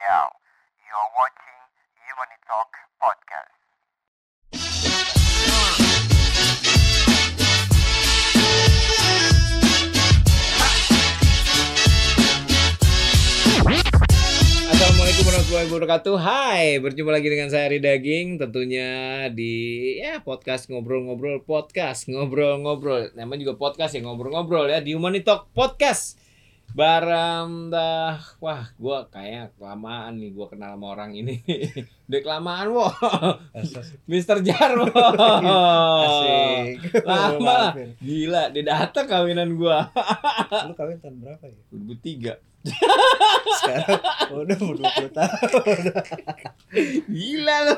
Now, you are watching Human Talk podcast. Assalamualaikum warahmatullahi wabarakatuh. Hai, berjumpa lagi dengan saya Ari Daging, tentunya di ya podcast ngobrol-ngobrol podcast, ngobrol-ngobrol. Namanya juga podcast ya ngobrol-ngobrol ya di Humanity Talk Podcast. Barang dah, wah, gua kayak kelamaan nih gua kenal sama orang ini. Udah kelamaan, wo. Mister Jarwo. Asik. Lama. Maafin. Gila, dia datang kawinan gua. Lu kawin tahun berapa ya? 2003. Sekarang udah mau 20 tahun. Gila lo.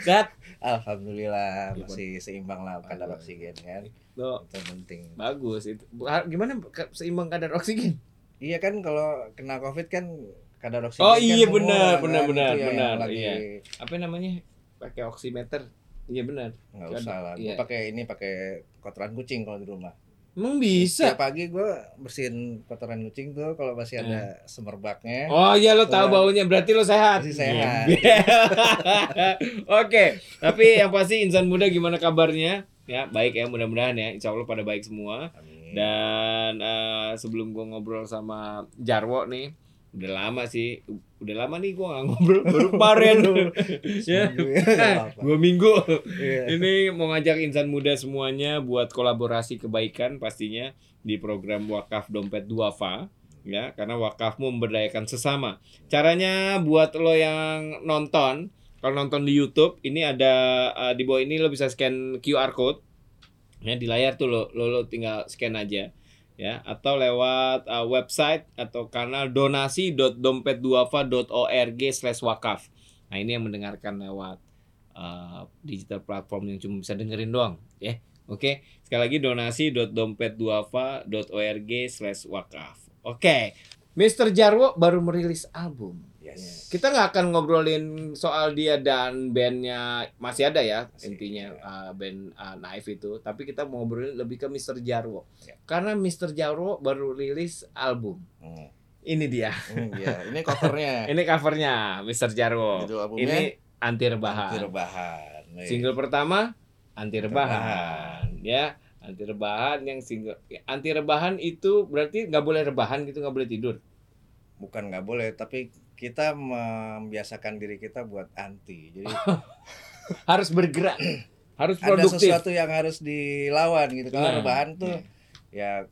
Kat. Alhamdulillah masih seimbang lah kadar oksigen kan. Tuh, Itu penting. bagus itu. Gimana seimbang kadar oksigen? Iya kan kalau kena Covid kan kadar oksigen Oh kan iya, benar, kan, benar, itu benar, yang benar, Lagi iya. Apa namanya? Pakai oximeter. Iya benar. nggak Kadar- usah lah. iya. Gua pakai ini pakai kotoran kucing kalau di rumah. Emang bisa? Setiap pagi gua bersihin kotoran kucing tuh kalau masih ada semerbaknya. Oh iya lo tahu Benar. baunya berarti lo sehat. Masih sehat. Oke, tapi yang pasti insan muda gimana kabarnya? Ya, baik ya mudah-mudahan ya. Insya Allah pada baik semua. Amin. Dan eh, sebelum gua ngobrol sama Jarwo nih, udah lama sih, udah lama nih gua nggak ngobrol baru kemarin. ya, ya, apa-apa. dua minggu. Iya. Ini mau ngajak insan muda semuanya buat kolaborasi kebaikan pastinya di program Wakaf Dompet Duafa ya karena wakafmu memberdayakan sesama. Caranya buat lo yang nonton, kalau nonton di YouTube ini ada eh, di bawah ini lo bisa scan QR code ya di layar tuh lo lo, lo tinggal scan aja ya atau lewat eh, website atau kanal donasi.dompetduafa.org/wakaf. Nah, ini yang mendengarkan lewat uh, digital platform yang cuma bisa dengerin doang ya oke sekali lagi donasi.dompetduafa.org slash wakaf oke Mr. Jarwo baru merilis album Yes. kita nggak akan ngobrolin soal dia dan bandnya masih ada ya Masih, intinya iya. uh, band uh, Naif itu tapi kita mau ngobrolin lebih ke Mr. Jarwo Ya. karena Mr. Jarwo baru rilis album Hmm. ini dia Hmm, iya. Ini covernya. ini covernya Mr. Jarwo Itu ini anti rebahan anti rebahan. Single pertama anti rebahan Rebahan. ya anti rebahan yang single anti rebahan itu berarti nggak boleh rebahan gitu nggak boleh tidur Bukan nggak boleh, tapi kita membiasakan diri kita buat anti. Jadi harus bergerak harus ada produktif sesuatu yang harus dilawan gitu. Kalau Nah, rebahan tuh iya. ya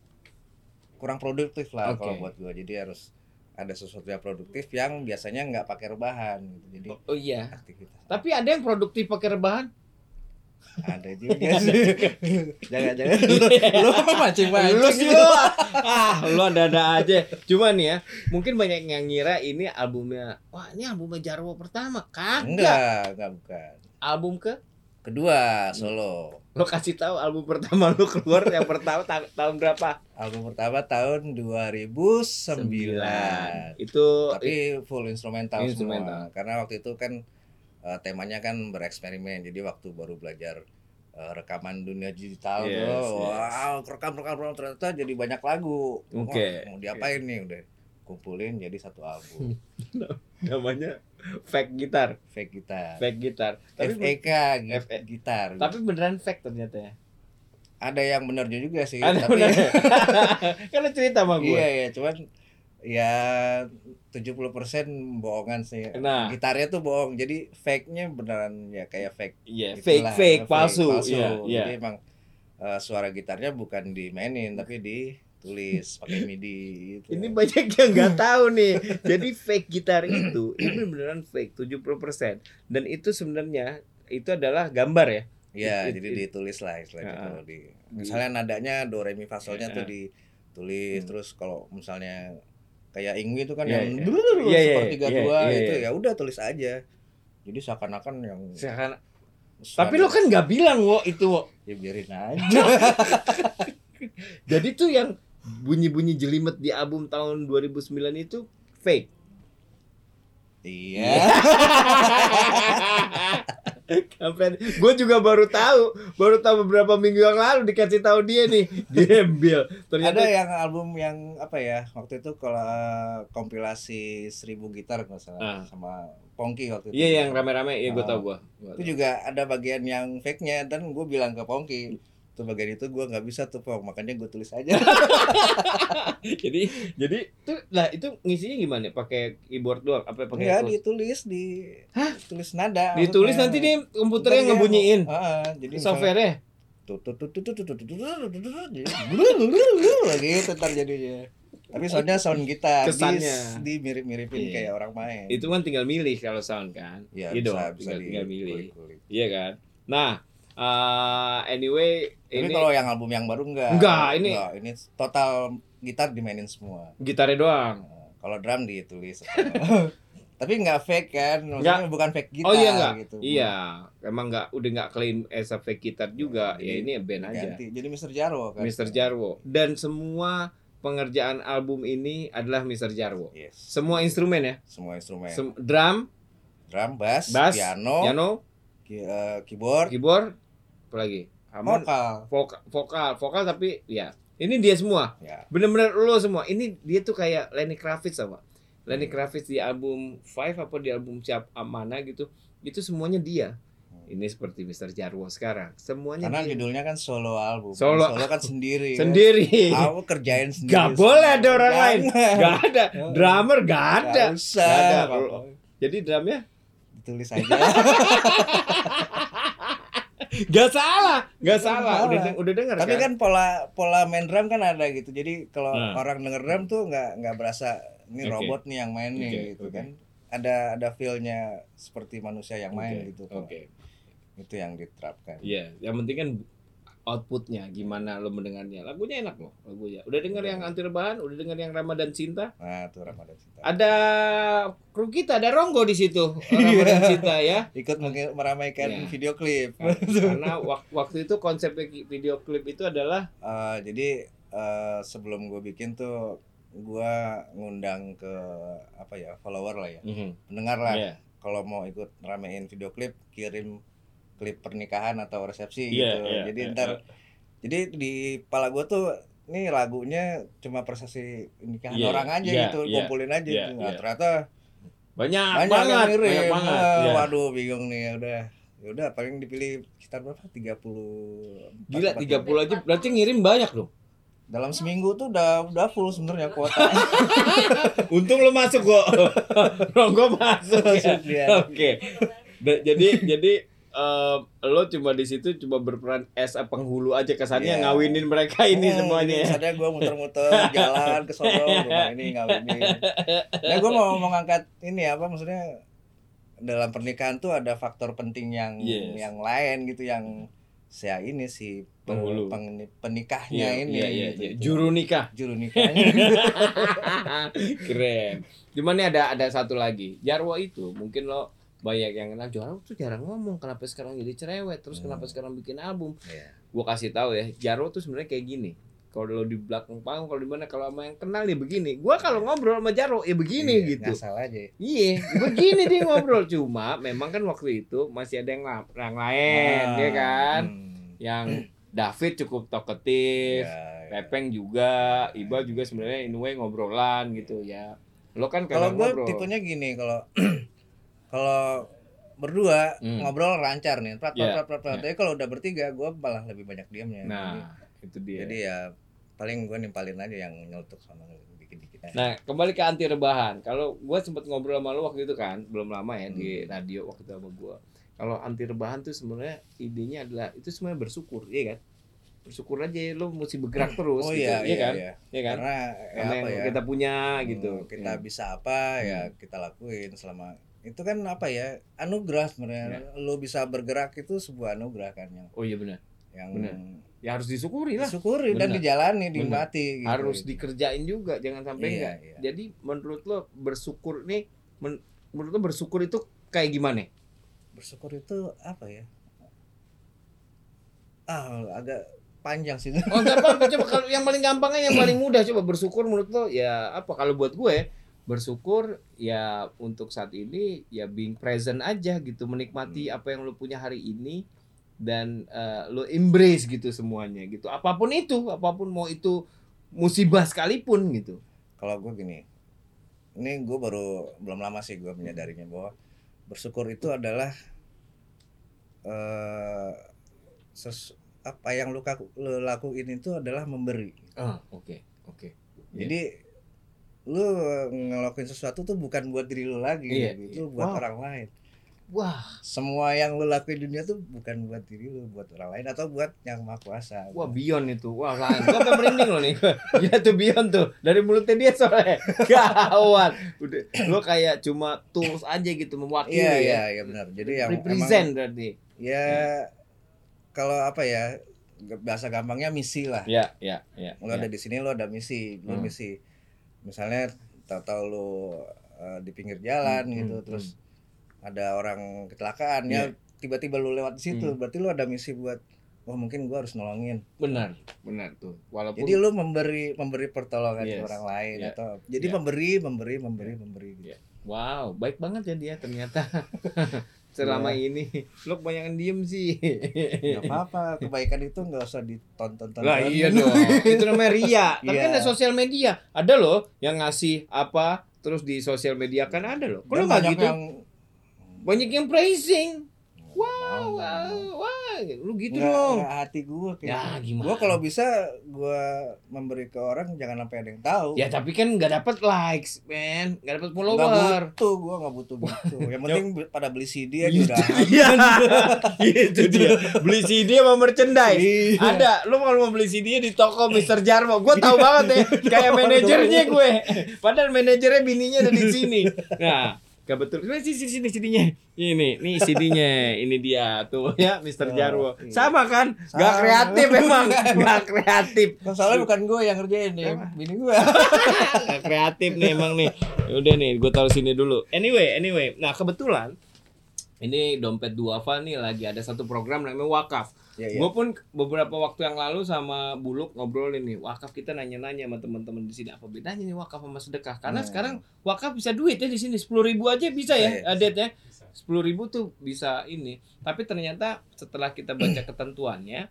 kurang produktif lah Oke. kalau buat gua. Jadi harus ada sesuatu yang produktif yang biasanya nggak pakai rebahan. gitu. Jadi oh iya aktivitas tapi ada yang produktif pakai rebahan ada juga sih. jangan jangan lu, apa mancing mancing. lu sih lu ah lu ada ada aja cuman ya mungkin banyak yang ngira ini albumnya wah ini albumnya Jarwo pertama kagak Enggak, enggak bukan. album ke Kedua solo. lo kasih tahu album pertama lu keluar yang pertama ta- tahun berapa Album pertama tahun 2009. itu Tapi full instrumental, Instrumental. semua. Karena waktu itu kan eh, temanya kan bereksperimen. Jadi waktu baru belajar eh, rekaman dunia digital Yes, tuh, yes. wow, rekam rekam rekam ternyata jadi banyak lagu. Wah, Oke. mau diapain nih udah kumpulin jadi satu album. namanya fake gitar Fake gitar. fake gitar tapi FEK FE. gitar. tapi beneran fake ternyata ya ada yang benernya juga sih, ada tapi bener kan lu cerita sama gue Iya ya, cuman ya 70% bohongan sih. Nah. Gitarnya tuh bohong. Jadi fake-nya beneran ya kayak fake. iya fake Itulah, fake palsu iya iya Jadi emang eh, suara gitarnya bukan dimainin tapi ditulis pakai MIDI gitu. ini banyak yang nggak tahu nih jadi fake gitar itu ini beneran fake 70% dan itu sebenarnya itu adalah gambar ya Ya, it- jadi it- ditulis lah istilahnya Ah. kalau di misalnya nadanya do re mi fa solnya Ya. tuh ditulis Hmm. terus kalau misalnya kayak Ingwi itu kan Iya, yang iya. dulu Iya, iya, sepertiga iya, dua itu ya udah tulis aja. Jadi seakan-akan yang Sekarang- tapi lo kan nggak bilang wo itu wo ya biarin aja. jadi tuh yang bunyi-bunyi jelimet di album tahun 2009 itu fake iya. Kampret. Gue juga baru tahu, baru tahu beberapa minggu yang lalu dikasih tahu dia nih, gembel. Ternyata Ada yang album yang apa ya waktu itu kalau eh, kompilasi seribu gitar nggak salah Ah. sama Pongki waktu itu. Iya yang rame-rame, iya gue Ah. tau gue. Itu juga ada bagian yang fake-nya dan gue bilang ke Pongki tuh bagian itu gue nggak bisa tuh Pong. makanya gue tulis aja jadi jadi tuh lah itu ngisinya gimana pakai keyboard doang apa pakai ya ditulis di Hah? tulis nada ditulis nanti nih komputernya yang ngebunyiin uh, uh, jadi softwarenya gitu ntar jadinya tapi soalnya sound kita kesannya di, di mirip miripin yeah. kayak orang main itu kan tinggal milih kalau sound kan ya, bisa, bisa tinggal, di, tinggal milih iya kan nah uh, anyway tapi ini kalau yang album yang baru enggak Enggak, ini- Enggak, ini total gitar dimainin semua gitarnya doang. Nah, kalau drum ditulis tapi nggak fake kan maksudnya Nggak. bukan fake gitar oh iya enggak? gitu Iya, emang enggak udah enggak klaim as a fake gitar juga. Jadi ya ini band aja. ganti jadi Mr. Jarwo kan Mr. Jarwo dan semua pengerjaan album ini adalah Mr. Jarwo. yes Semua instrumen ya. semua instrumen Sem- drum, drum bass, bass, piano, piano, ki- eh, keyboard keyboard, apa lagi? Harmon- vokal vokal, vokal, vokal tapi ya ini dia semua. ya Bener-bener lo semua. Ini dia tuh kayak Lenny Kravitz sama. Lenny Kravitz di album Five apa di album siap mana gitu. Itu semuanya dia. Ini seperti Mr. Jarwo sekarang. Semuanya Karena dia. judulnya kan solo album. Solo. kan sendiri. kan. sendiri. Aku kerjain sendiri. Gak boleh ada orang Jangan. lain. Gak ada. Drummer gak ada. Gak usah. Gak ada. Jadi drumnya Ditulis aja. gak salah, gak salah. Udah udah denger Tapi kan? kan pola pola main drum kan ada gitu. Jadi kalau Nah. orang denger drum tuh nggak nggak berasa ini Oke. robot nih yang main nih Oke, gitu oke. kan. Ada ada feel-nya seperti manusia yang main Oke, gitu. Oke. Itu yang diterapkan. Iya, yang penting kan outputnya gimana lo mendengarnya. Lagunya enak loh, lagunya. Udah denger yang anti rebahan, udah denger yang Ramadan Cinta. Nah, tuh Ramadan Cinta. Ada kru kita, ada Ronggo di situ. Ramadan Cinta ya. Ikut meramaikan Iya. video klip. Karena wak- waktu itu konsep video klip itu adalah Eh, jadi eh, sebelum gue bikin tuh gue ngundang ke apa ya follower lah ya pendengar lah Iya. kalau mau ikut ramein video klip kirim klip pernikahan atau resepsi Iya, gitu iya, jadi iya, ntar jadi di kepala gue tuh nih lagunya cuma prosesi nikahan Iya, orang aja iya, gitu iya, kumpulin aja iya, Nah, iya. ternyata banyak, banyak, banget, ngirim banyak banget. Ah, Iya. waduh bingung nih ya udah ya udah paling dipilih sekitar berapa 30 Gila 30 aja berarti ngirim banyak loh. dalam seminggu tuh udah udah full sebenarnya kuota Untung lo masuk kok. Ronggo masuk. ya. Masuk dia. Oke. Jadi jadi eh, lo cuma di situ cuma berperan as a penghulu aja kesannya Iya. ngawinin mereka ini Hmm, semuanya. jadi ya. Misalnya gue muter-muter jalan ke sono rumah ini ngawinin. Nah gue mau mau ngangkat ini apa maksudnya dalam pernikahan tuh ada faktor penting yang Yes. yang lain gitu yang saya ini si pe- Penghulu. peng- penikahnya Iya, ini iya, iya, gitu. iya. Juru nikah. juru nikahnya Keren. Cuman nih ada ada satu lagi. Jarwo itu mungkin lo banyak yang kenal Jarwo tuh jarang ngomong kenapa sekarang jadi cerewet terus kenapa Hmm. sekarang bikin album Iya. gua kasih tahu ya Jarwo tuh sebenarnya kayak gini kalau lo di belakang panggung kalau di mana kalau sama yang kenal ya begini gua kalau ngobrol sama Jarwo ya begini Iya, gitu ngasal aja Iya, begini dia ngobrol. Cuma memang kan waktu itu masih ada yang, yang lain, Ah, ya kan? hmm. Yang David cukup talkative, Iya, iya. Pepeng juga, Iba juga sebenarnya in way ngobrolan gitu ya. Lo kan kalau gue tipenya gini kalau kalau berdua Hmm. ngobrol lancar nih prat Iya, prat prat prat tapi kalau udah bertiga gue malah lebih banyak diamnya Jadi- Nah, itu dia. jadi ya paling gue nimpalin aja yang nyelutuk sama bikin dikit aja. Nah, kembali ke anti rebahan. Kalau gua sempat ngobrol sama lo waktu itu kan, belum lama ya di Hmm. radio waktu itu sama gua. Kalau anti rebahan tuh sebenarnya idenya adalah itu sebenarnya bersyukur, iya kan? Bersyukur aja lo mesti bergerak terus oh gitu, iya iya, kan? iya. Iya kan? karena ya Karena apa yang ya kita punya hmm, gitu. kita Hmm. bisa apa ya kita lakuin selama itu kan apa ya anugerah sebenarnya Ya. lo bisa bergerak itu sebuah anugerah kan yang Oh iya benar. yang Benar. Ya harus disyukuri lah. disyukuri dan dijalani dinikmati gitu. harus dikerjain juga, jangan sampai Iya, enggak. iya. Jadi menurut lo bersyukur nih men- menurut lo bersyukur itu kayak gimana? bersyukur itu apa ya ah agak panjang sih Oh apa coba kalau yang paling gampangnya yang paling mudah coba bersyukur menurut lo ya apa kalau buat gue bersyukur ya untuk saat ini ya being present aja gitu menikmati Hmm. apa yang lu punya hari ini dan eh, lu embrace gitu semuanya gitu apa pun itu apa pun mau itu musibah sekalipun gitu kalau gue gini ini gue baru belum lama sih gue menyadarinya bahwa bersyukur itu adalah eh ses- apa yang lu, kaku- lu lakuin itu adalah memberi ah oke oke Iya. jadi lu ngelakuin sesuatu tuh bukan buat diri lu lagi Iya, itu iya. buat Wow. orang lain. Wah. Semua yang lu lakuin di dunia tuh bukan buat diri lu buat orang lain atau buat yang maha kuasa. Wah beyond itu. Wah lain gua sampai merinding loh nih. Ya tuh beyond tuh. Dari mulutnya dia soalnya. Gawat. Udah lo kayak cuma tools aja gitu mewakili iya ya. iya iya benar. Jadi yang emang represent berarti. Ya kalau apa ya bahasa gampangnya misi lah. Ya ya ya lo ada di sini lo ada misi lo Hmm. misi misalnya tahu-tahu lo uh, di pinggir jalan Hmm, gitu hmm, terus ada orang kecelakaan Iya. ya tiba-tiba lo lewat di situ Hmm. berarti lo ada misi buat wah mungkin gua harus nolongin benar benar tuh walaupun jadi lo memberi memberi pertolongan ke Yes. orang lain Ya. atau jadi Ya. memberi memberi memberi memberi gitu. Ya. wow baik banget ya dia ternyata selama ini. Lo kebanyakan diem sih. Gak apa-apa kebaikan itu nggak usah ditonton tonton lah iya dong. Itu namanya ria. Tapi Iya. kan ada sosial media. Ada loh yang ngasih apa terus di sosial media kan ada loh. Kalau nggak gitu? yang banyak yang praising Nggak wow wow, nggak lu gitu Nggak- dong nggak hati gue kayak ya gitu. gimana Gua kalau bisa gua memberi ke orang jangan sampai ada yang tahu. ya tapi kan nggak dapat likes man nggak dapat Nggak follower butuh, gua nggak butuh gitu. Yang penting pada beli CD aja Gitu. udah. Iya, itu dia. Beli CD sama merchandise. Iya. Ada, lu kalau mau beli CD di toko Mr. Jarwo, gue tahu banget ya, kayak manajernya gue. Padahal manajernya bininya ada di sini. Nah, kebetulan sini sini sini CD-nya. Ini, nih CD-nya. Ini dia tuh ya Mr. Oh, Jarwo. iya. Sama kan? Gak Sama. kreatif emang, gak kreatif. Masalahnya bukan gua yang ngerjain ya, bini gua. Gak kreatif nih emang nih. Udah nih, gue taruh sini dulu. Anyway, anyway. Nah kebetulan ini dompet duafa nih lagi ada satu program namanya wakaf. Iya, iya. Gue pun beberapa waktu yang lalu sama Buluk ngobrolin nih wakaf kita nanya-nanya sama teman-teman di sini apa bedanya nih wakaf sama sedekah? Karena Hmm. sekarang wakaf bisa duit ya di sini sepuluh ribu aja bisa ya, Iya, adet ya. Sepuluh ribu tuh bisa ini. Tapi ternyata setelah kita baca ketentuannya,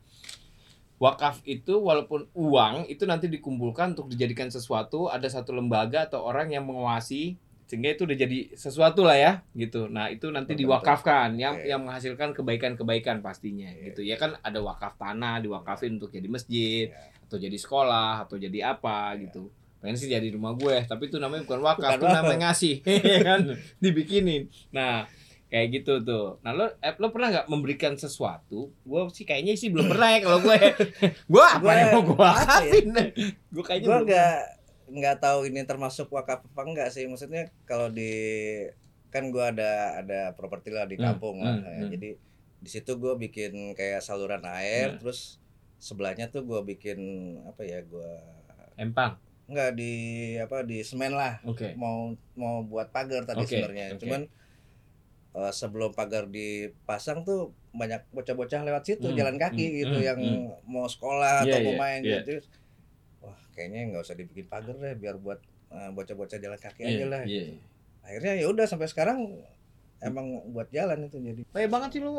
wakaf itu walaupun uang itu nanti dikumpulkan untuk dijadikan sesuatu, ada satu lembaga atau orang yang mengawasi sehingga itu udah jadi sesuatu lah ya gitu. Nah itu nanti Betul, diwakafkan yang Iya. yang menghasilkan kebaikan-kebaikan pastinya Iya. gitu ya kan ada wakaf tanah diwakafin untuk jadi masjid Iya. atau jadi sekolah atau jadi apa Iya. gitu. Pengen sih jadi rumah gue tapi itu namanya bukan wakaf, itu namanya ngasih ya kan dibikinin. Nah kayak gitu tuh. Nah lo eh, lo pernah nggak memberikan sesuatu? Gue sih kayaknya sih belum pernah ya kalau gue. gue apa Gua- yang mau gue ya? wakafin? Gue kayaknya belum. nggak nggak tahu ini termasuk wakaf apa enggak sih. Maksudnya kalau di kan gua ada ada properti lah di Hmm, kampung lah. hmm, Ya, hmm. Jadi di situ gua bikin kayak saluran air, Hmm. terus sebelahnya tuh gua bikin apa ya? Gua Empang. Enggak di apa di semen lah. Oke. Mau mau buat pagar tadi Oke, sebenarnya. oke. Cuman eh, sebelum pagar dipasang tuh banyak bocah-bocah lewat situ Hmm, jalan kaki hmm, gitu hmm, yang hmm. mau sekolah Iya, atau mau iya, main iya. gitu. Kayaknya nggak usah dibikin pagar deh biar buat eh, bocah-bocah jalan kaki Iya, aja lah. iya. Akhirnya ya udah sampai sekarang emang buat jalan itu jadi. Banyak banget sih lu.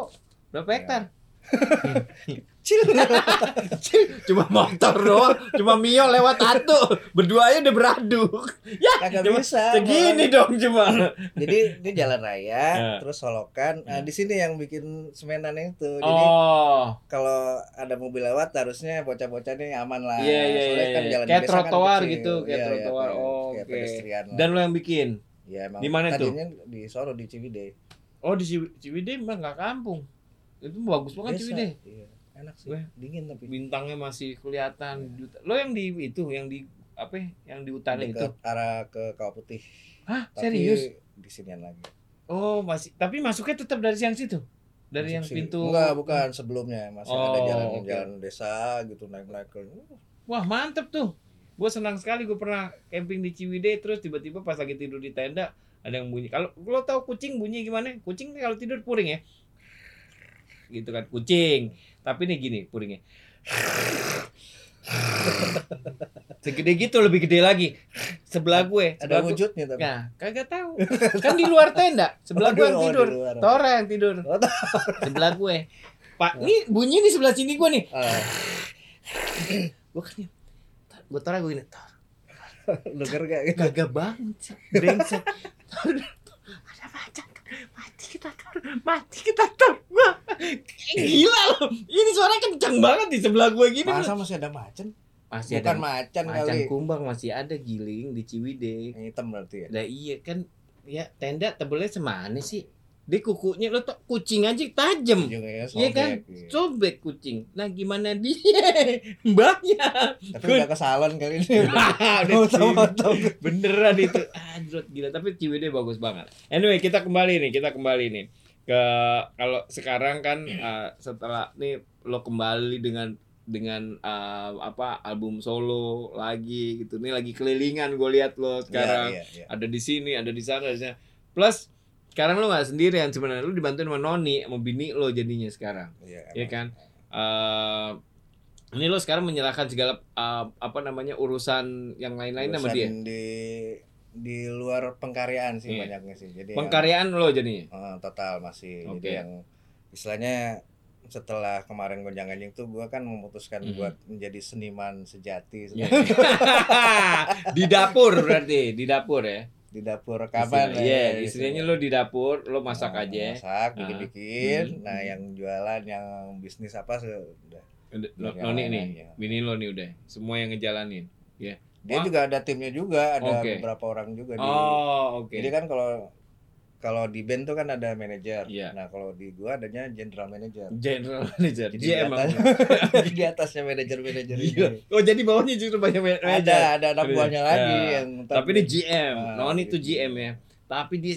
Berapa hektar? Cil. Cuma motor doang, cuma Mio lewat satu. Berdua aja udah beraduk. Ya, Kagak cuma bisa. segini dong cuma. Jadi ini jalan raya, Ya. terus solokan. Nah, Ya. di sini yang bikin semenan itu. Jadi Oh. kalau ada mobil lewat harusnya bocah-bocah ini aman lah. Iya, iya, Soalnya iya, kan iya. jalan Kayak kan trotoar kecil. gitu, kayak iya, trotoar. kayak- Oh, kayak oke. pedestrian lah. Dan lo yang bikin? ya, emang di mana tuh? tadinya di Solo di Ciwidey. Oh di Ciwi- Ciwidey mah nggak kampung. Itu bagus banget Desa. Ciwidey. Iya, enak sih. Weh. Dingin tapi. Bintangnya masih kelihatan. Lo yang di itu, yang di apa? ya? Yang di utara itu? Arah ke Kawah Putih. Hah, Tapi serius? di sinian lagi. Oh masih. Tapi masuknya tetap dari yang situ? Dari yang Masuk sih. pintu? Enggak, bukan sebelumnya. Masih ada Oh, jalan-jalan desa gitu naik-naik ke Wah mantep tuh. Gue senang sekali gue pernah camping di Ciwidey terus tiba-tiba pas lagi tidur di tenda ada yang bunyi. Kalau lo tahu kucing bunyi gimana? Kucing kalau tidur puring ya. Gitu kan kucing. Tapi nih gini puringnya. segede gitu lebih gede lagi sebelah gue ada sebelah gue- wujudnya tapi Nah, kagak tahu. Kan di luar tenda. Sebelah gue yang Oh, tidur. Tora yang tidur. Oh, Sebelah gue. Pak, ini bunyi di sebelah sini gue nih. Ah, Gue kan gue Tora gue gini. Tor, denger gak gitu Kagak banget. Brengsek. Tor, Tor, ada macan. Tor. Mati kita Tor. Mati kita Tor. Wah, gila loh. Ini suaranya kencang banget di sebelah gue gini. masa masih ada macan Masih bukan ada macan, macan kali kumbang masih ada giling di Ciwidey. yang hitam berarti ya Lah iya kan ya tenda tebelnya semana sih? Dia kukunya lo tuh kucing aja tajam. Ujungnya Iya kan? iya. Sobek kucing. Nah gimana dia? Mbaknya. tapi udah ke salon kali ini udah. Beneran itu. Anjrot gila. Tapi Ciwidey bagus banget. Anyway kita kembali nih. Kita kembali nih. Ke kalau sekarang kan uh, setelah nih lo kembali dengan dengan uh, apa album solo lagi gitu. Ini lagi kelilingan gue lihat lo sekarang Iya, iya. ada di sini, ada di sana, ada di sana. Plus sekarang lo nggak sendirian sebenarnya, lo dibantuin sama Noni, sama bini lo jadinya sekarang, Iya, ya emang. kan? Eh ini lo sekarang menyerahkan segala eh, apa namanya urusan yang lain-lain sama dia. di di luar pengkaryaan sih Iya. banyaknya sih jadi yang- Pengkaryaan lo jadinya. Eh, total masih Oke. jadi yang istilahnya setelah kemarin gonjang ganjing tuh gua kan memutuskan Mhm. buat menjadi seniman sejati Iya. di dapur berarti, di dapur ya. Di dapur rekaman Istilah- Iya, istilahnya lo di dapur, lo masak Nah, aja. masak Ah. bikin-bikin Hmm. nah yang jualan yang bisnis apa sudah Udah, Lo- Yang Noni nih, lain-lainnya. bini lo nih udah, semua yang ngejalanin. dia Wah. juga ada timnya juga ada Oke. beberapa orang juga di Oh, oke. jadi kan kalau kalau di band tuh kan ada manajer Iya. nah kalau di gua adanya general manager General manager, jadi GM di, atas, di atasnya manajer manajer Iya. ini Oh jadi bawahnya justru banyak manajer. ada ada anak Ada. buahnya lagi Ya. yang Tapi dia GM. Ah, Noni itu. GM ya. Tapi dia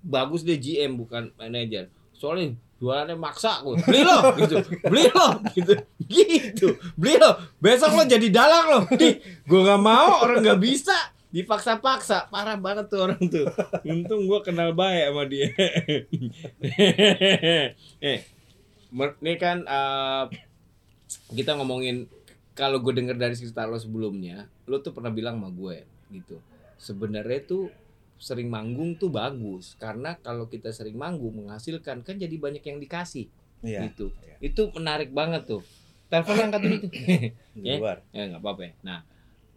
bagus dia GM bukan manajer. Soalnya jualannya maksa gue. Beli lo gitu. Beli lo gitu. Gitu. Beli lo. Besok lo jadi dalang lo. Nih, gue nggak mau orang nggak bisa. Dipaksa-paksa. Parah banget tuh orang tuh. Untung gue kenal baik sama dia. eh, ini kan eh, kita ngomongin kalau gue denger dari cerita lo sebelumnya, lo tuh pernah bilang sama gue gitu. Sebenarnya tuh sering manggung tuh bagus karena kalau kita sering manggung menghasilkan kan jadi banyak yang dikasih iya gitu. iya. Itu menarik banget tuh. Telepon angkat dulu tuh. di Ya. luar ya nggak apa-apa. ya. Nah,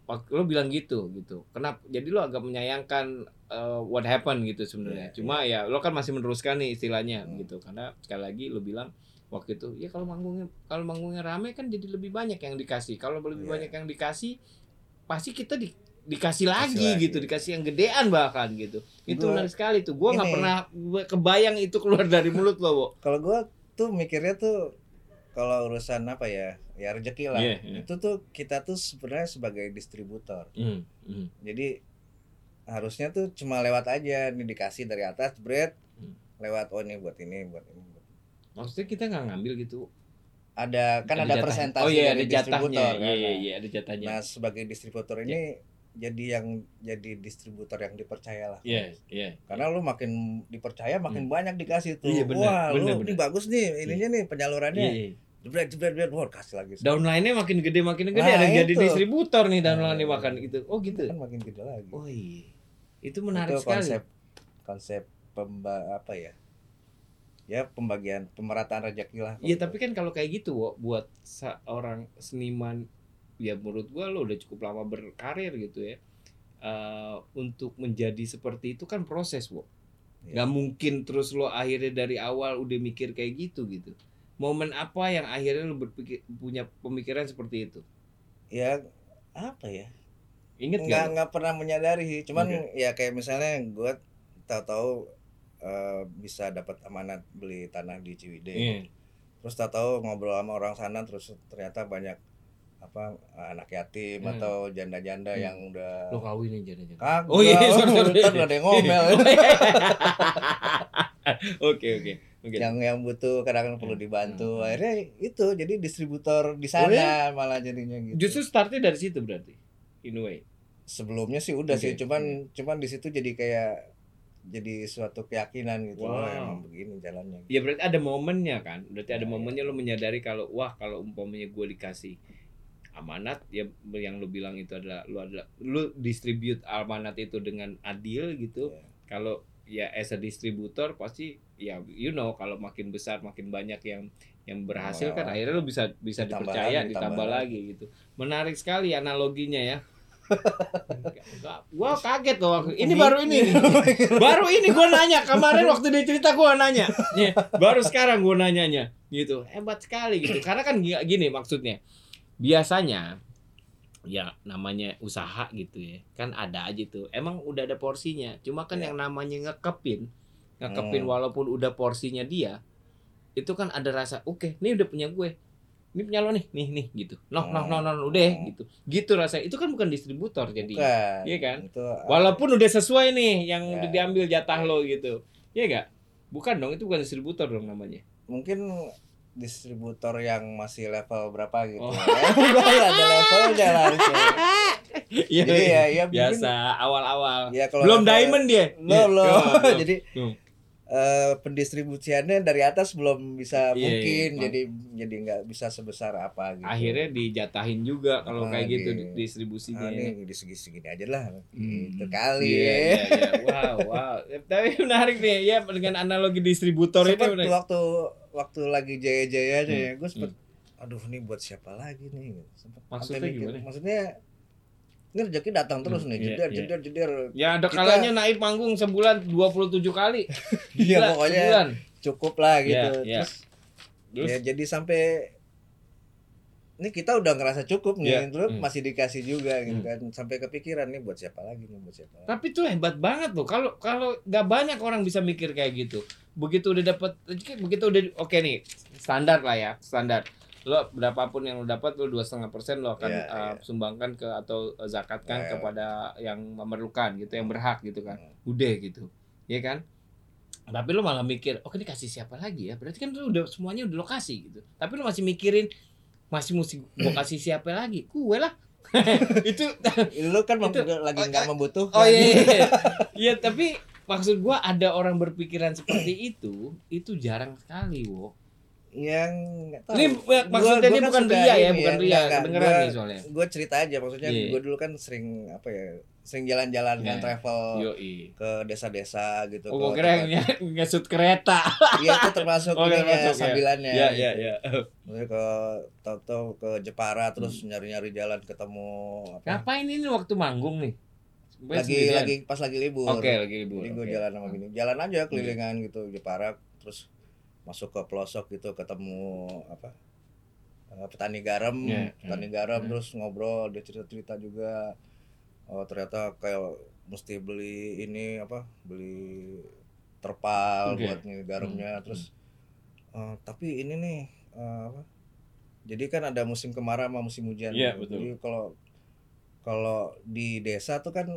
waktu lo bilang gitu gitu. Kenapa? Jadi lo agak menyayangkan uh, what happened gitu sebenarnya. Iya, Cuma ya lo kan masih meneruskan nih istilahnya Hmm. gitu. Karena sekali lagi lo bilang waktu itu ya kalau manggungnya kalau manggungnya rame kan jadi lebih banyak yang dikasih. Kalau lebih Iya. banyak yang dikasih pasti kita di, dikasih lagi, lagi. gitu, dikasih yang gedean bahkan gitu. Itu Gua- menarik sekali tuh. Gua nggak pernah kebayang itu keluar dari mulut lo, kalau gua tuh mikirnya tuh kalau urusan apa ya ya rezeki lah Iya, iya. itu tuh kita tuh sebenarnya sebagai distributor Hmm, hmm. jadi harusnya tuh cuma lewat aja nih dikasih dari atas bread Hmm. lewat oh ini buat ini buat ini buat- Maksudnya kita nggak ngambil gitu. ada kan ada, jatahnya. persentase Oh iya, dari ada jatahnya. distributor Iya, kan. iya, iya, ada jatahnya. nah sebagai distributor ini jadi yang jadi distributor yang dipercaya lah Iya, iya. karena lu makin dipercaya makin banyak dikasih tuh Iya, bener, wah bener, lu bener. ini bagus nih ininya nih penyalurannya Iya, iya. Jebret jebret jebret wah kasih lagi Downline-nya makin gede makin gede Nah, ada yang jadi itu. distributor nih downline-nya Nah, makan gitu. Oh gitu. kan makin gede lagi Oh iya. Itu menarik itu sekali. konsep konsep pemba apa ya ya pembagian pemerataan rezeki lah Iya, tapi kan kalau kayak gitu, Wo, buat seorang seniman ya menurut gua lo udah cukup lama berkarir gitu ya. Eh, untuk menjadi seperti itu kan proses, Wo. Iya. Gak mungkin terus lo akhirnya dari awal udah mikir kayak gitu gitu. Momen apa yang akhirnya lo berpikir punya pemikiran seperti itu? ya apa ya Ingat nggak gak? nggak pernah menyadari sih cuman Oke. ya kayak misalnya gue tahu-tahu eh, bisa dapat amanat beli tanah di Ciwidey Iya. terus tahu-tahu ngobrol sama orang sana terus ternyata banyak apa anak yatim Hmm. atau janda-janda Hmm. yang udah Lo kawin aja jangan. kagak Oh iya, sorry, sorry. ntar ada yang ngomel Oke oke oke. yang yang butuh kadang-kadang perlu Hmm. dibantu Hmm. akhirnya itu jadi distributor di sana Oh, iya? malah jadinya gitu Justru startnya dari situ berarti. In a way. sebelumnya sih udah Oke, sih cuman cuman di situ jadi kayak jadi suatu keyakinan gitu Wow. oh, emang begini jalannya Ya berarti ada momennya kan. Berarti ada Nah, momennya lo menyadari kalau wah kalau umpamanya gue dikasih amanat ya yang lu bilang itu adalah lu adalah lu distribute amanat itu dengan adil gitu Iya. kalau ya as a distributor pasti ya you know kalau makin besar makin banyak yang yang berhasil kan Oh. akhirnya lu bisa bisa Ditambah dipercaya lagi, ditambah, ditambah lagi. gitu. Menarik sekali analoginya ya. Gua kaget loh waktu ini baru ini. Baru ini gua nanya kemarin waktu dia cerita gua nanya. Nih, baru sekarang gua nanyanya gitu. Hebat sekali gitu karena kan gi- gini maksudnya. Biasanya ya namanya usaha gitu ya kan ada aja tuh emang udah ada porsinya cuma kan Ya. yang namanya ngekepin ngekepin Hmm. walaupun udah porsinya dia itu kan ada rasa oke ini udah punya gue ini punya lo nih nih nih gitu noh noh noh noh udah Hmm. gitu gitu rasanya itu kan bukan distributor jadi Bukan. Iya kan? Itu walaupun udah sesuai nih yang Ya. udah diambil jatah lo gitu ya enggak bukan dong itu bukan distributor dong namanya mungkin distributor yang masih level berapa gitu. Oh. Ya. ada levelnya lah harusnya. Iya, Jadi ya, ya biasa awal-awal ya kalau belum level- diamond dia Belum, belum. Oh, belum. Jadi Hmm. eh, pendistribusiannya dari atas belum bisa Iya, mungkin iya. jadi jadi nggak bisa sebesar apa gitu. akhirnya dijatahin juga kalau Ah, kayak gitu di- distribusinya ah, ya. nih di segi segini aja lah Hmm. gitu kali Iya, ya. iya, iya. Wow, wow. Tapi menarik nih ya dengan analogi distributor ini Sempet menarik. waktu waktu lagi jaya-jayanya Hmm, ya gue sempet aduh ini buat siapa lagi nih sempet Maksudnya mikir, gimana? maksudnya ini rezeki datang terus Hmm, nih iya, jeder iya. jeder jeder Ya ada Kita- kalanya naik panggung sebulan 27 kali. Iya, pokoknya sebulan. cukup lah gitu Iya, iya. terus Terus ya jadi sampai ini kita udah ngerasa cukup nih terus hmm. masih dikasih juga gitu Hmm. kan sampai kepikiran nih buat siapa lagi nih buat siapa lagi tapi itu hebat banget loh. Kalau kalau nggak banyak orang bisa mikir kayak gitu. Begitu udah dapat begitu udah oke nih standar lah ya standar. Lo berapapun yang lo dapat lo dua setengah persen lo akan Iya, uh, iya. sumbangkan ke atau zakatkan Iya. kepada yang memerlukan gitu, yang berhak gitu kan. Hmm. udah gitu ya kan tapi lu malah mikir oke ini kasih siapa lagi ya berarti kan lu udah semuanya udah lokasi gitu tapi lu masih mikirin masih mesti gua kasih siapa lagi? Gue lah. Itu lu kan Itu- lagi oh, nggak oh, membutuhkan. oh iya iya, iya. Iya, tapi maksud gua ada orang berpikiran seperti itu itu jarang sekali wo yang tahu ini maksudnya ini bukan ria ya bukan ria kedengeran nih soalnya gue cerita aja maksudnya Iya. gue dulu kan sering apa ya sering jalan-jalan kan Iya. travel Yoi. ke desa-desa gitu Oh, gua ke kira yang ngesut kereta. iya itu termasuk Oh, ininya, termasuk, ya. sambilannya Iya, iya, iya. Maksudnya ke tahu-tahu ke Jepara terus Hmm. nyari-nyari jalan ketemu apa Ngapain ini waktu manggung nih? Gue lagi sendirian. lagi pas lagi libur Oke, lagi libur. jadi gue oke. jalan sama gini jalan aja kelilingan gitu Jepara terus masuk ke pelosok gitu ketemu apa eh, petani garam Iya, petani garam Iya. terus ngobrol dia cerita cerita juga oh ternyata kayak mesti beli ini apa beli terpal Oke. buat nih garamnya Hmm, terus eh, tapi ini nih eh, apa jadi kan ada musim kemarau sama musim hujan Iya, gitu. betul. jadi kalau kalau di desa tuh kan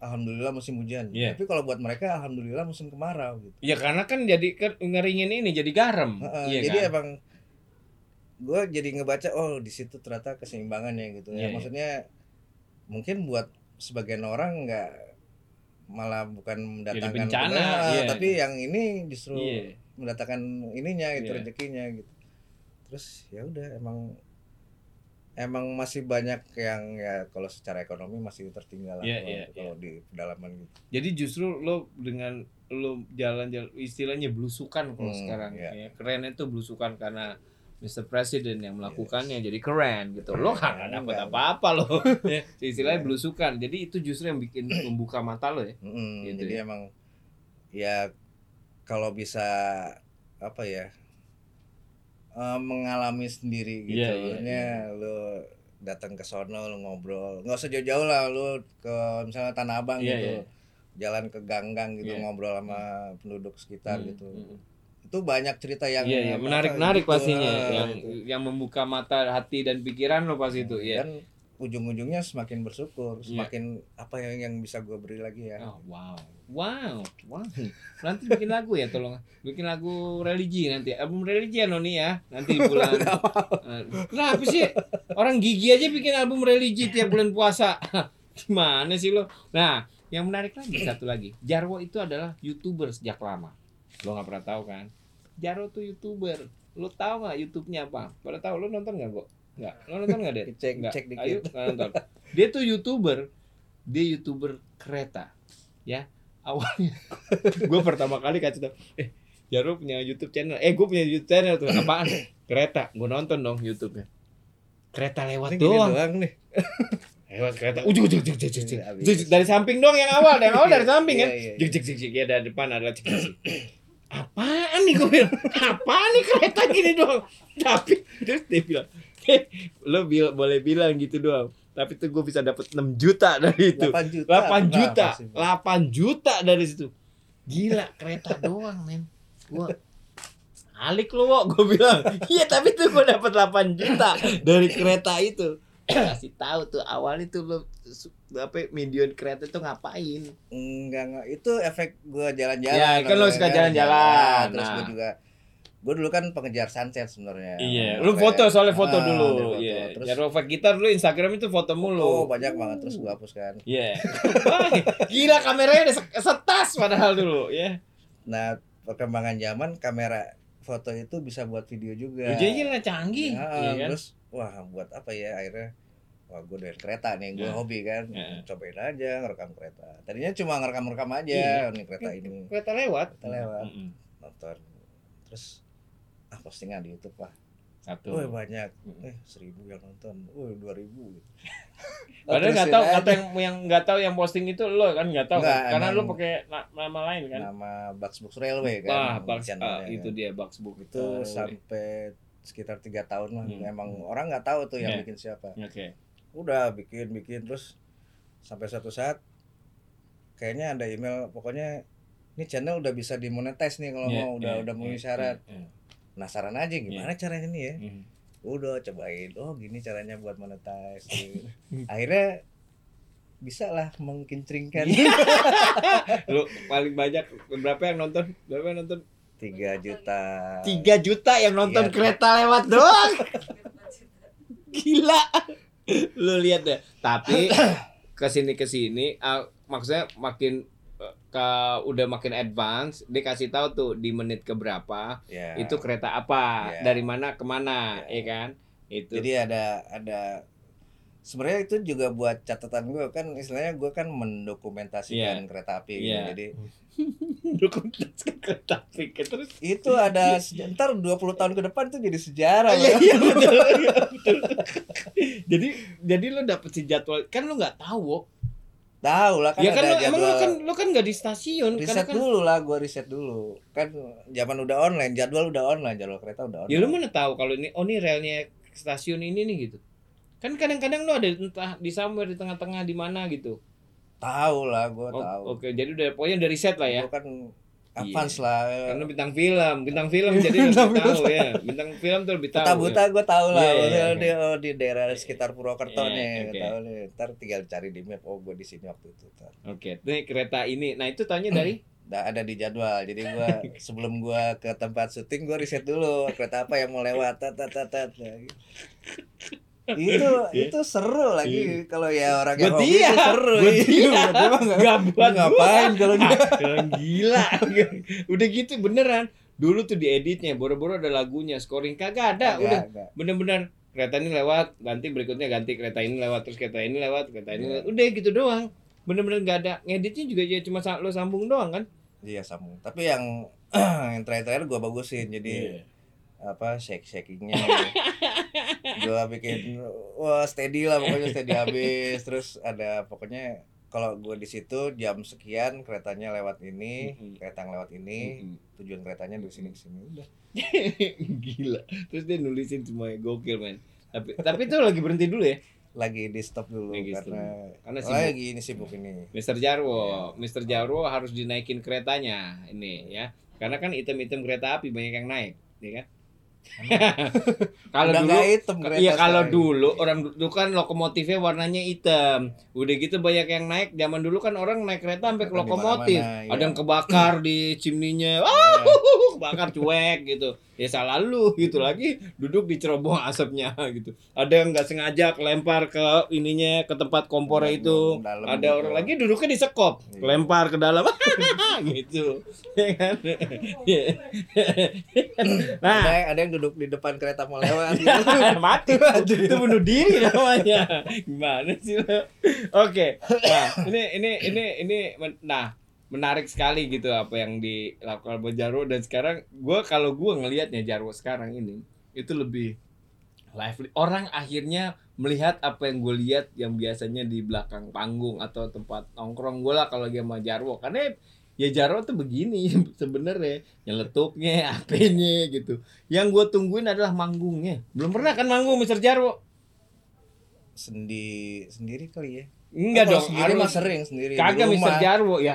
alhamdulillah musim hujan Iya. tapi kalau buat mereka alhamdulillah musim kemarau gitu Ya karena kan jadi kan ngeringin ini jadi garam. Heeh, Iya jadi kan? emang gue jadi ngebaca oh di situ ternyata keseimbangannya gitu Iya, ya iya. maksudnya mungkin buat sebagian orang nggak malah bukan mendatangkan bencana, keberkahan, iya. tapi yang ini justru Iya. mendatangkan ininya itu Iya. rezekinya gitu terus ya udah emang emang masih banyak yang ya kalau secara ekonomi masih tertinggal lah Iya, kalau- iya, kalau di pedalaman gitu Jadi justru lo dengan lo jalan-jalan istilahnya belusukan kalau Hmm, sekarang iya. ya. Keren itu belusukan karena Mr. President yang melakukannya jadi keren gitu. Lo dapat enggak. apa-apa lo. ya, istilahnya Iya. belusukan. Jadi itu justru yang bikin membuka mata lo ya. Mm-mm, Gitu jadi ya. emang ya kalau bisa apa ya eh, mengalami sendiri gitu Iya, iya, Maksudnya lu datang ke sono lu ngobrol nggak usah jauh-jauh lah lu ke misalnya Tanah Abang Iya, gitu iya. jalan ke gang-gang gitu Iya. ngobrol sama penduduk sekitar Hmm, gitu hmm. itu banyak cerita yang Iya, iya, apa, menarik-narik gitu, pastinya eh, yang gitu. yang membuka mata hati dan pikiran lo pas itu, ya. dan ujung-ujungnya semakin bersyukur Iya. semakin apa yang yang bisa gue beri lagi ya Oh, wow. Wow. Wow. Nanti bikin lagu ya tolong. Bikin lagu religi nanti. Album religi ya Noni ya. Nanti bulan. Eh, Kenapa sih? Orang gigi aja bikin album religi tiap bulan puasa. Gimana sih lo? Nah, yang menarik lagi satu lagi. Jarwo itu adalah YouTuber sejak lama. Lo nggak pernah tahu kan? Jarwo tuh YouTuber. Lo tahu nggak YouTube-nya apa? Pada tahu lo nonton nggak kok? Enggak. Lo nonton enggak, Det? Cek Enggak. cek dikit. Ayo, nonton. Dia tuh YouTuber. Dia YouTuber kereta. Ya. Awalnya gue pertama kali kasih tau, eh Jaro punya YouTube channel. Eh, gue punya YouTube channel tuh. Apaan? Kereta. Gue nonton dong YouTube-nya. Kereta lewat Ini doang. doang nih. Lewat kereta. Ujung ujung ujung ujung ujung. Ujung, Dari samping dong yang awal, yang awal dari samping kan. Iya, iya, iya. Jik jik jik jik ya dari depan adalah cik cik. Apaan nih gue bilang? Apaan nih kereta gini doang? Tapi terus dia bilang, "Eh, lo bil boleh bilang gitu doang. Tapi tuh gue bisa dapat 6 juta dari itu. 8 juta. 8 juta. Kenapa sih, Bang? 8 juta dari situ. Gila, kereta doang, men. Gua Alik lu, Wok, gue bilang. Iya, tapi tuh gue dapat 8 juta dari kereta itu. Kasih tahu tuh awalnya tuh lo apa medion kereta itu ngapain? Enggak enggak itu efek gua jalan-jalan. Ya, kan lo suka jalan-jalan. Terus Nah. gua juga gua dulu kan pengejar sunset sebenarnya. Iya, lu foto ya? soalnya foto Ah, dulu. Iya. Terus Jaro Gitar dulu Instagram itu foto oh, mulu. banyak banget terus gua hapus kan. Iya. Wah, Gila kameranya udah se- setas padahal dulu, ya. Nah, perkembangan zaman kamera foto itu bisa buat video juga. Jadi lah canggih, Ya, iya kan? terus wah buat apa ya akhirnya wah gue doyan kereta nih gue Ya. hobi kan Ya. cobain aja ngerekam kereta tadinya cuma ngerekam-rekam aja Iya. nih kereta ini Kereta lewat. Kereta lewat. Mm-mm. nonton terus ah postingan di YouTube lah Satu. Wah banyak eh seribu yang nonton wah dua ribu Padahal nggak tahu kata yang yang nggak tahu yang posting itu lo kan nggak tahu Nggak, kan? karena emang- pakai na- nama lain kan. nama Bugsbox Railway kan Wah, Bugs, channelnya ah, itu kan. dia Bugsbook itu sampai sekitar tiga tahun lah Hmm. emang orang nggak tahu tuh yang Ya. bikin siapa Oke. udah bikin bikin terus sampai suatu saat kayaknya ada email pokoknya ini channel udah bisa dimonetize nih kalau Iya, mau udah iya, udah memenuhi iya, syarat iya, penasaran aja gimana caranya nih ya iya. udah cobain oh gini caranya buat monetize gitu. akhirnya bisa lah mengkincringkan Iya. Lu paling banyak berapa yang nonton? Berapa yang nonton? tiga juta 3 juta yang nonton Iya. kereta lewat doang. Gila. Lu lihat deh. Tapi ke sini ke sini ah, maksudnya makin ke udah makin advance dia kasih tahu tuh di menit ke berapa ya itu kereta apa Ya. dari mana ke mana Ya. ya kan itu jadi ada ada sebenarnya itu juga buat catatan gue kan istilahnya gue kan mendokumentasikan kereta api gitu. Iya. jadi dokumentasi kereta api terus itu ada seja- ntar 20 tahun ke depan tuh jadi sejarah iya, iya, betul, iya, betul. jadi jadi lo dapet si jadwal kan lo nggak tahu. Tahu lah kan ya kan ada lo emang lo jadwal. kan lo kan nggak di stasiun riset kan dulu lah gue riset dulu. Kan zaman udah online jadwal udah online jadwal kereta udah online ya lo mana tahu kalau ini oh ini relnya stasiun ini nih gitu. Kan kadang-kadang lo ada entah di somewhere di tengah-tengah di mana gitu. Tahu lah gue Oh, tahu. oke jadi udah pokoknya udah riset lah ya. Gue kan advance lah karena bintang film bintang film jadi Bintang lebih tahu ya bintang film tuh lebih tahu ya. buta gue tahu lah Iya, iya, Maksudnya oke. di, oh, di daerah sekitar Purwokerto Iya, nih oke. tahu nih ntar tinggal cari di map oh gue di sini waktu itu. Oke, nih kereta ini. Nah, itu tanya dari Udah ada di jadwal jadi gua sebelum gua ke tempat syuting gua riset dulu kereta apa yang mau lewat tat tat tat tat. Ya, gitu. itu itu seru lagi kalau ya orang yang Iya. Hobi itu seru buat Iya, nggak- buat ngapain kalau Ah, gila. Udah gitu beneran. Dulu tuh dieditnya, boro-boro ada lagunya, scoring kagak ada. Nggak, Udah nggak. bener-bener kereta ini lewat, ganti berikutnya ganti kereta ini lewat, terus kereta ini lewat, kereta ini Iya. lewat. Udah gitu doang. Bener-bener gak ada. Ngeditnya juga ya cuma lo sambung doang kan? iya sambung tapi yang yang terakhir-terakhir gua bagusin Iya. jadi apa shake shakingnya gua bikin wah steady lah pokoknya steady habis terus ada pokoknya kalau gua di situ jam sekian keretanya lewat ini Mm-mm. kereta yang lewat ini Mm-mm. tujuan keretanya di sini ke sini udah Gila. Terus dia nulisin semuanya gokil, men. Tapi tapi itu lagi berhenti dulu ya. lagi di stop dulu Lagi stop. karena Karena oh, sibuk. lagi ini sibuk ini Mr. Jarwo, Mr. Jarwo harus dinaikin keretanya ini ya. Karena kan item-item kereta api banyak yang naik, ya kan? kalau dulu hitam Iya kalau dulu orang dulu kan lokomotifnya warnanya hitam. Udah gitu banyak yang naik. Zaman dulu kan orang naik kereta sampai ke lokomotif. mana-mana, Ada iya. yang kebakar di chimney-nya. Ah, Iya. kebakar cuek gitu. Ya salah lu gitu. Lagi duduk di cerobong asapnya gitu. Ada yang nggak sengaja lempar ke ininya ke tempat kompornya itu. Dalam ada gitu. orang lagi duduknya di sekop Iya. lempar ke dalam. Gitu. Ya kan? Nah. Ada, ada yang duduk di depan kereta mau lewat. Gitu. mati. Itu bunuh diri namanya. Gimana sih lo oke. Nah ini ini ini ini nah menarik sekali gitu apa yang dilakukan oleh Jarwo. Dan sekarang gue kalau gue ngelihatnya Jarwo sekarang ini itu lebih lively. Orang akhirnya melihat apa yang gue lihat yang biasanya di belakang panggung atau tempat nongkrong gue lah kalau lagi sama Jarwo. Karena ya Jarwo tuh begini sebenarnya nyeletuknya apanya gitu. Yang gue tungguin adalah manggungnya. Belum pernah kan manggung Mr. Jarwo? Sendi sendiri kali ya. Enggak Oh, dong sendiri harus mah sering sendiri. di kagak Mr. rumah. Jarwo ya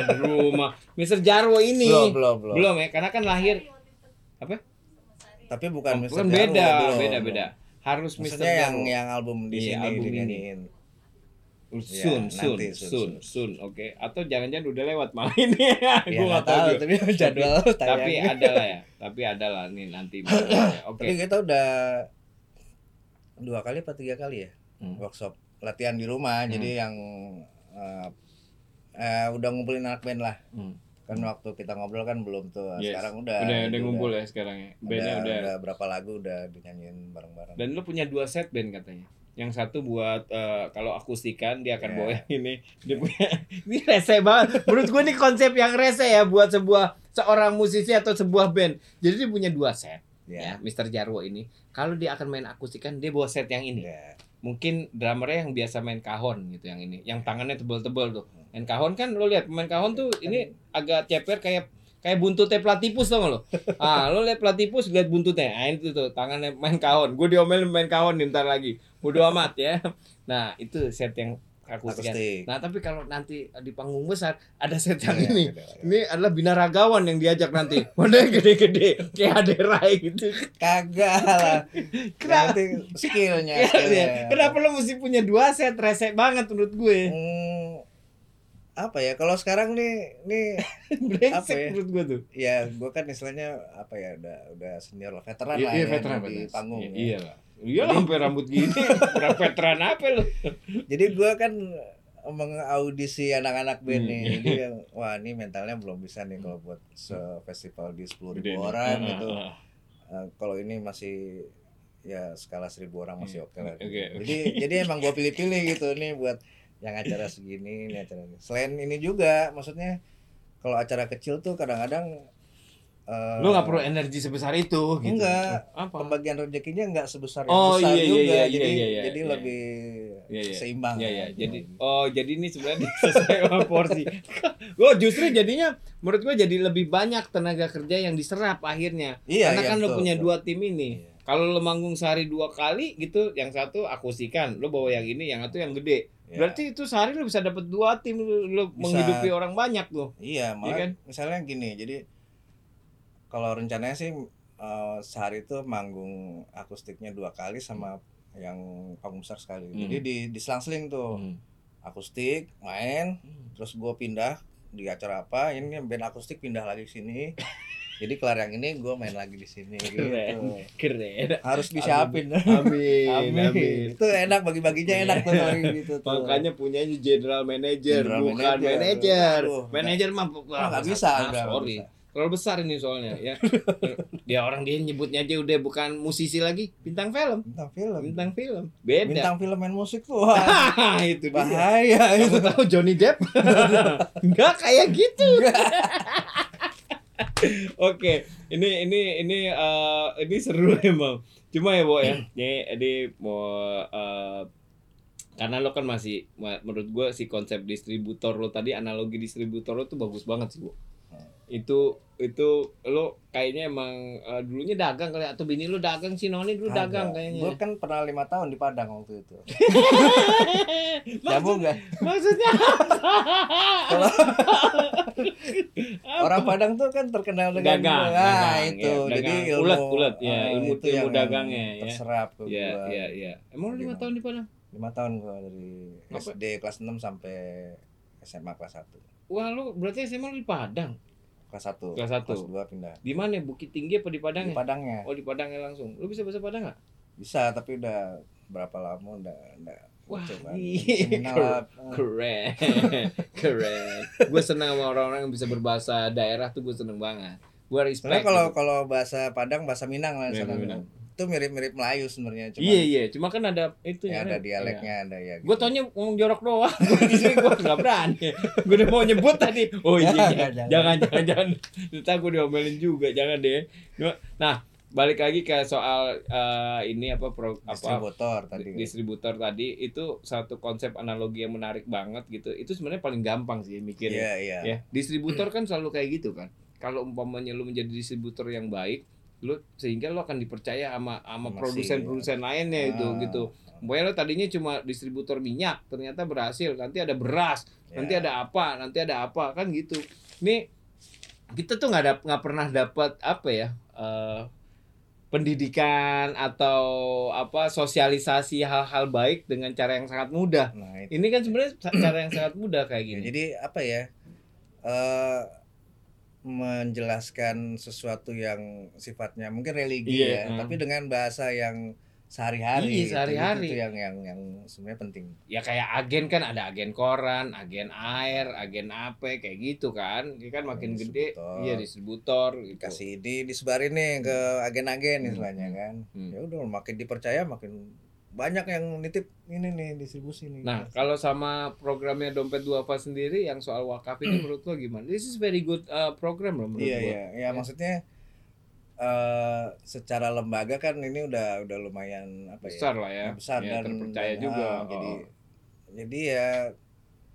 di rumah Mr. Jarwo ini Belum, belum, belum. belum ya karena kan lahir Tapi bukan Mr. kan Jarwo, beda belum. beda beda harus Mr. Maksudnya yang Jarwo yang album di Iya, sini album ini. dinyanyiin. soon Ya, nanti, soon soon, soon, oke atau jangan-jangan udah lewat malah ini Ya gue nggak nggak tahu tapi jadwal tapi tayangnya. ada lah ya tapi ada lah nih nanti oke Tapi kita udah dua kali apa tiga kali ya Hmm. workshop latihan di rumah. Jadi yang eh, eh, udah ngumpulin anak band lah. Hmm. Kan waktu kita ngobrol kan belum tuh. Yes. Sekarang udah. udah udah ngumpul ya sekarang ya bandnya udah, udah berapa lagu udah dinyanyiin bareng-bareng. dan lu punya dua set band katanya yang satu buat eh, kalau akustikan dia akan Ya. bawa yang ini dia punya ini rese banget menurut gue ini konsep yang rese ya buat sebuah seorang musisi atau sebuah band jadi dia punya dua set ya Ya. Mr. Jarwo ini kalau dia akan main akustikan dia bawa set yang ini Ya. Mungkin drummernya yang biasa main kahon gitu yang ini yang tangannya tebel-tebel tuh. Main kahon kan lo lihat pemain kahon tuh ini agak ceper kayak kayak buntutnya platipus tau gak lo ah lo lihat platipus lihat buntutnya ah itu tuh tangannya main kahon. Gue diomelin main kahon nih ntar lagi. Bodo amat ya. Nah itu set yang akustikan Akustik. nah tapi kalau nanti di panggung besar ada set yang Ya, ini lagi. ini adalah binaragawan yang diajak nanti mana yang gede-gede kayak aderai gitu Kagak lah. Kenapa? Skillnya. Iya, iya. Kenapa lo mesti punya dua set rese banget menurut gue? Hmm, apa ya? Kalau sekarang nih, nih Apa ya? menurut gue tuh. ya gue kan istilahnya apa ya udah udah senior lah veteran Iya, lah iya ya, veteran di panggung Iya, ya. Iya lah. Iya lah sampai rambut gini. Kurang veteran apa lo? jadi gue kan mengaudisi anak-anak band Hmm. nih jadi wah ini mentalnya belum bisa nih kalau buat festival di sepuluh ribu orang Ah, gitu. Eh, kalau ini masih ya skala seribu orang masih oke lah Hmm. Oke, oke. jadi jadi emang gue pilih-pilih gitu nih buat yang acara segini ini acara ini selain ini juga maksudnya kalau acara kecil tuh kadang-kadang eh, Lo gak perlu energi sebesar itu gitu. Enggak. Apa? pembagian rezekinya nggak sebesar yang Oh, besar iya, iya, juga iya, jadi iya, iya, jadi iya. lebih Iya, iya. seimbang Iya ya. ya, jadi oh jadi ini sebenarnya sesuai sama porsi. Oh justru jadinya menurut gue jadi lebih banyak tenaga kerja yang diserap akhirnya. Iya, Karena iya, kan lo betul, punya betul. dua tim ini. Iya. Kalau lo manggung sehari dua kali gitu, yang satu akustikan, lo bawa yang ini, yang satu yang gede. Iya. Berarti itu sehari lo bisa dapat dua tim, lo, Bisa. menghidupi orang banyak tuh. Iya, malah kan? misalnya gini, jadi kalau rencananya sih eh, sehari itu manggung akustiknya dua kali sama yang panggung besar sekali. Hmm. Jadi di diselang-seling tuh akustik main, terus gue pindah di acara apa, ini band akustik pindah lagi sini. Jadi kelar yang ini gue main lagi di sini. Gitu. Keren, keren. Harus disiapin. Amin, Amin. amin. Itu enak bagi-baginya enak tuh kalau gitu tuh. Makanya punyanya general manager, General bukan manager. manager. Manager mah Ah, nggak bisa, sorry. bisa. Terlalu besar ini soalnya ya. dia orang dia nyebutnya aja udah bukan musisi lagi, bintang film. bintang film. Bintang film. Beda. Bintang film main musik tuh. Itu bahaya itu. tahu Johnny Depp? Enggak kayak gitu. Oke, ini ini ini eh, ini seru emang. Cuma ya, Bo ya. Ini ini mau eh, karena lo kan masih ma- menurut gua si konsep distributor lo tadi analogi distributor lo tuh bagus banget sih, Bu. Itu itu lo kayaknya emang eh, dulunya dagang kali atau bini lo dagang sih Noni dulu dagang Gue kayaknya. kan pernah lima tahun di Padang waktu itu. Nyambung nggak? maksudnya Kalau orang Padang tuh kan terkenal dengan Dagang, nah, dagang, itu. ya, Jadi dagang. ilmu Ulet-ulet, ya, ah, ilmu- itu ilmu yang dagangnya, ya. Terserap ke Iya, gua. iya, iya. Emang lu lima tahun di Padang? Lima tahun gua dari Apa? SD kelas 6 sampai SMA kelas 1. Wah, lu berarti SMA lu di Padang. Kelas 1 Kelas satu. kelas 2 pindah Di mana? Bukit Tinggi apa di di Padang? ya? Padangnya Oh, di Padangnya langsung. Lu bisa bahasa Padang nggak? bisa tapi udah berapa lama udah udah Wah, coba. Keren. Keren. Gue senang sama orang-orang yang bisa berbahasa daerah tuh gue seneng banget. Gue respect. Sebenarnya kalau gitu. kalau bahasa Padang bahasa Minang lah Iya, sana. Minang. Itu mirip-mirip Melayu sebenarnya cuma Iya, iya. Cuma kan ada itu ya, ada dialeknya ada ya Gue taunya ngomong jorok doang. Di sini gue nggak berani. Gue udah mau nyebut tadi. Oh iya, iya. Jangan, jangan, jangan. Ntar gue diomelin juga, jangan deh. Nah, balik lagi ke soal eh, ini apa pro, apa distributor tadi kan. distributor tadi itu satu konsep analogi yang menarik banget gitu. Itu sebenarnya paling gampang sih mikirnya. Iya, iya. Ya, distributor kan selalu kayak gitu kan. Kalau umpamanya lu menjadi distributor yang baik, lu sehingga lu akan dipercaya sama sama produsen-produsen lainnya itu Ah, gitu. Pokoknya lo tadinya cuma distributor minyak, ternyata berhasil. Nanti ada beras, ya. nanti ada apa, nanti ada apa kan gitu. Nih kita tuh nggak nggak pernah dapat apa ya eh, pendidikan atau apa sosialisasi hal-hal baik dengan cara yang sangat mudah. Nah, itu. Ini kan sebenarnya cara yang sangat mudah kayak Ya, gini. jadi apa ya? eh menjelaskan sesuatu yang sifatnya mungkin religi Iya, ya, hmm. tapi dengan bahasa yang sehari-hari. Iya, gitu. sehari-hari. Itu, itu yang yang yang sebenarnya penting. ya kayak agen kan ada agen koran, agen air, agen apa kayak gitu kan. Ini kan makin gede, iya distributor gitu. Kasih ini disebarin nih ke agen-agen Hmm. istilahnya kan. Hmm. Ya udah makin dipercaya makin banyak yang nitip ini nih distribusi nih. Nah, kalau sama programnya Dompet Duafa sendiri yang soal wakaf ini menurut lo gimana? This is very good uh, program loh menurut iya gua. iya ya maksudnya eh secara lembaga kan ini udah udah lumayan apa ya Besar lah ya. besar Ya, dan terpercaya dan, juga. ah, jadi Oh. jadi ya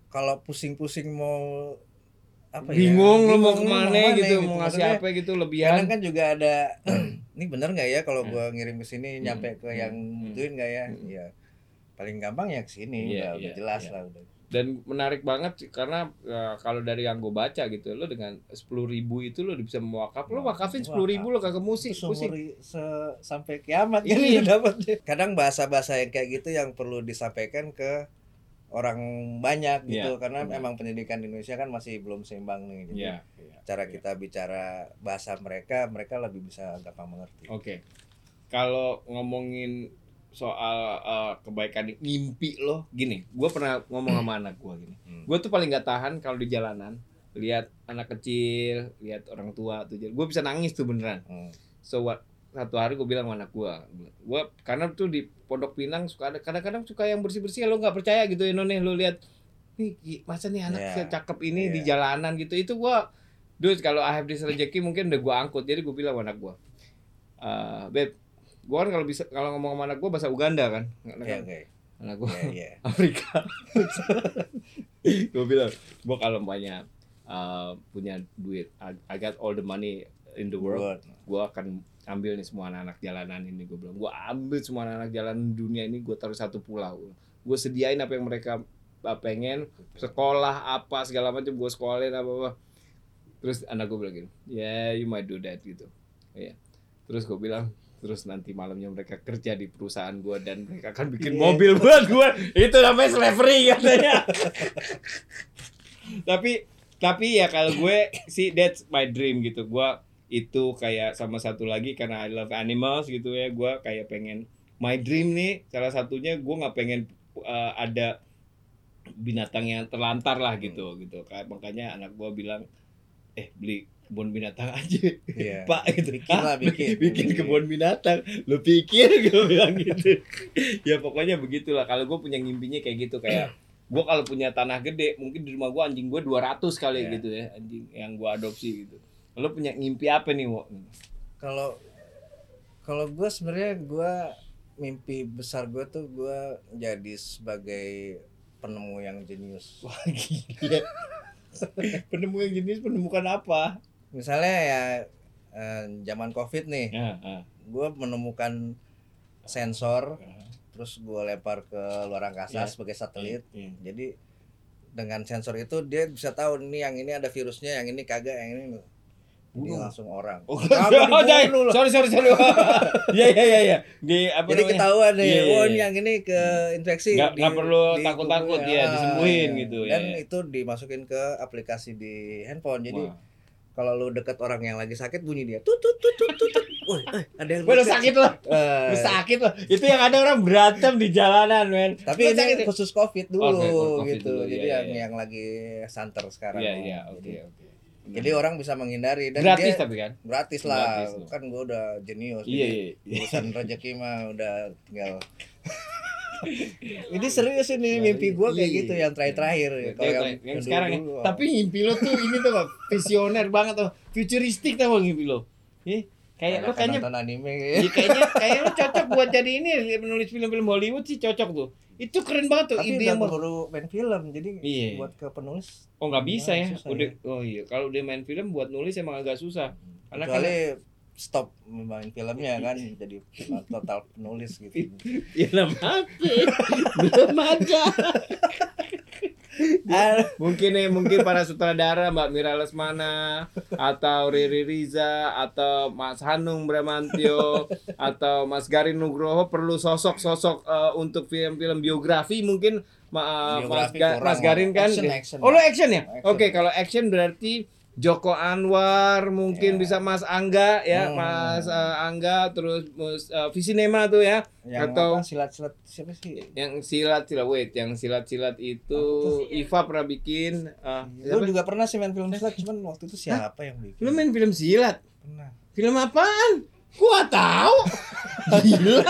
kalau pusing-pusing mau apa bingung ya lo mau bingung ke mana gitu, mau ngasih apa gitu kadang lebihan. kan juga ada ini bener nggak ya kalau Hmm. gua ngirim ke sini Hmm, nyampe ke hmm, yang hmm. butuhin nggak ya Hmm. ya paling gampang ya ke sini Iya, udah, udah iya, jelas iya. lah udah Dan menarik banget sih, karena ya, kalau dari yang gue baca gitu, lo dengan sepuluh ribu itu lo bisa mewakaf, lo wakafin sepuluh ribu lo kagak musik, i- se- sampai kiamat kan Iya. dapat kadang bahasa-bahasa yang kayak gitu yang perlu disampaikan ke orang banyak gitu Iya, karena benar. emang pendidikan di Indonesia kan masih belum seimbang nih jadi Iya. iya, cara iya. kita bicara bahasa mereka mereka lebih bisa gampang mengerti Oke. Kalau ngomongin soal uh, kebaikan mimpi lo, gini, gue pernah ngomong sama anak gue gini. Hmm. Gue tuh paling gak tahan kalau di jalanan lihat anak kecil, lihat orang tua tuh, gue bisa nangis tuh beneran. Hmm. So what? Satu hari gue bilang anak gue, gue karena tuh di Pondok Pinang suka ada kadang-kadang suka yang bersih-bersih, lo nggak percaya gitu ya nih, lo lihat nih masa nih anak Iya. cakep ini di Iya. jalanan gitu, itu gue Dude, kalau I have this rezeki mungkin udah gue angkut. Jadi gue bilang anak gue, eh Beb, gue kan kalau bisa kalau ngomong sama anak gue bahasa Uganda kan. Anak, oke oke anak gue Iya, iya. Afrika. gue bilang, gue kalau banyak uh, punya duit, I, I got all the money in the world, Buat. gue akan ambil nih semua anak-anak jalanan ini. Gue bilang, gue ambil semua anak-anak jalanan dunia ini, gue taruh satu pulau. Gue sediain apa yang mereka uh, pengen, sekolah apa segala macam, gue sekolahin apa apa. Terus anak gue bilang gini, yeah you might do that gitu. Iya. Terus gue bilang, terus nanti malamnya mereka kerja di perusahaan gue dan mereka akan bikin Iya. mobil buat gue itu namanya slavery katanya tapi tapi ya kalau gue sih that's my dream gitu gue itu kayak sama satu lagi karena I love animals gitu ya gue kayak pengen my dream nih salah satunya gue nggak pengen uh, ada binatang yang terlantar lah gitu gitu kayak makanya anak gue bilang eh beli kebun binatang aja Iya. Pak gitu. Bikin lah, "Hah? bikin. bikin kebun binatang. Lu pikir gue bilang gitu. ya pokoknya begitulah kalau gue punya ngimpinya kayak gitu kayak gue kalau punya tanah gede mungkin di rumah gue anjing gue 200 kali Ya. gitu ya anjing yang gue adopsi gitu. Lu punya ngimpi apa nih, Wo? kalau kalau gue sebenarnya gue mimpi besar gue tuh gue jadi sebagai penemu yang jenius Wah, gila. Penemu yang jenis penemukan apa? misalnya ya eh, zaman covid nih Ya, ah. gue menemukan sensor Ah. terus gue lempar ke luar angkasa Iya. sebagai satelit Iya. jadi dengan sensor itu dia bisa tahu ini yang ini ada virusnya yang ini kagak yang ini jadi Bunuh. langsung orang Oh, oh, dibunuh lah. sorry sorry sorry. Iya iya iya iya. Di apa jadi namanya? ketahuan nih Iya, iya, oh iya. ini yang ini ke infeksi Nggak- di- nggak perlu takut-takut, ya, Ah, disembuhin iya. gitu, ya, dan ya. itu dimasukin ke aplikasi di handphone jadi Wah. kalau lu deket orang yang lagi sakit bunyi dia tut tut tut tut tut. Woi, eh, ada yang udah deket. sakit loh, Eh, Lu sakit loh. Itu yang ada orang berantem di jalanan, men. tapi Lu ini sakit ya? khusus covid dulu Oh, oke, COVID gitu dulu, jadi iya, yang iya. yang lagi santer sekarang Iya, iya, oke, jadi, oke. Jadi orang bisa menghindari dan Gratis dia tapi kan? gratis lah Gratis kan gua udah jenius Iya, iya. iya. urusan rezeki mah udah tinggal ini serius ini mimpi gua kayak Iya, gitu iya. yang terakhir-terakhir Yang, kalau yang, yang, sekarang ya. Tapi mimpi lo tuh ini tuh visioner banget tuh, futuristik bang mimpi lo. Ih, kayak lo kayaknya nonton anime Iya kayaknya kayak lo cocok buat jadi ini menulis film-film Hollywood sih cocok tuh. Itu keren banget tuh tapi ide yang baru main film jadi Iya. buat ke penulis Oh nggak bisa ya. Susah Udah ya. oh iya kalau dia main film buat nulis emang agak susah. Karena kan kecuali stop main filmnya kan jadi total penulis gitu film apa? Belum ada. Mungkin nih mungkin para sutradara Mbak Mira Lesmana atau Riri Riza atau Mas Hanung Bramantio atau Mas Garin Nugroho perlu sosok-sosok eh, untuk film-film biografi mungkin Ma- Mas, Biografi Ga- kurang, Mas Garin kan action, action. Oh lo action ya? Oke kalau action berarti Joko Anwar mungkin Ya. bisa Mas Angga ya Hmm. Mas eh, Angga terus eh, Visinema tuh ya. Yang Atau- silat-silat siapa sih? Yang silat silat wait yang silat silat itu Iva pernah bikin eh, Lu juga pernah sih main film silat cuman waktu itu siapa yang bikin? lu main film silat? Pernah. film apaan? Gua tahu. Gila.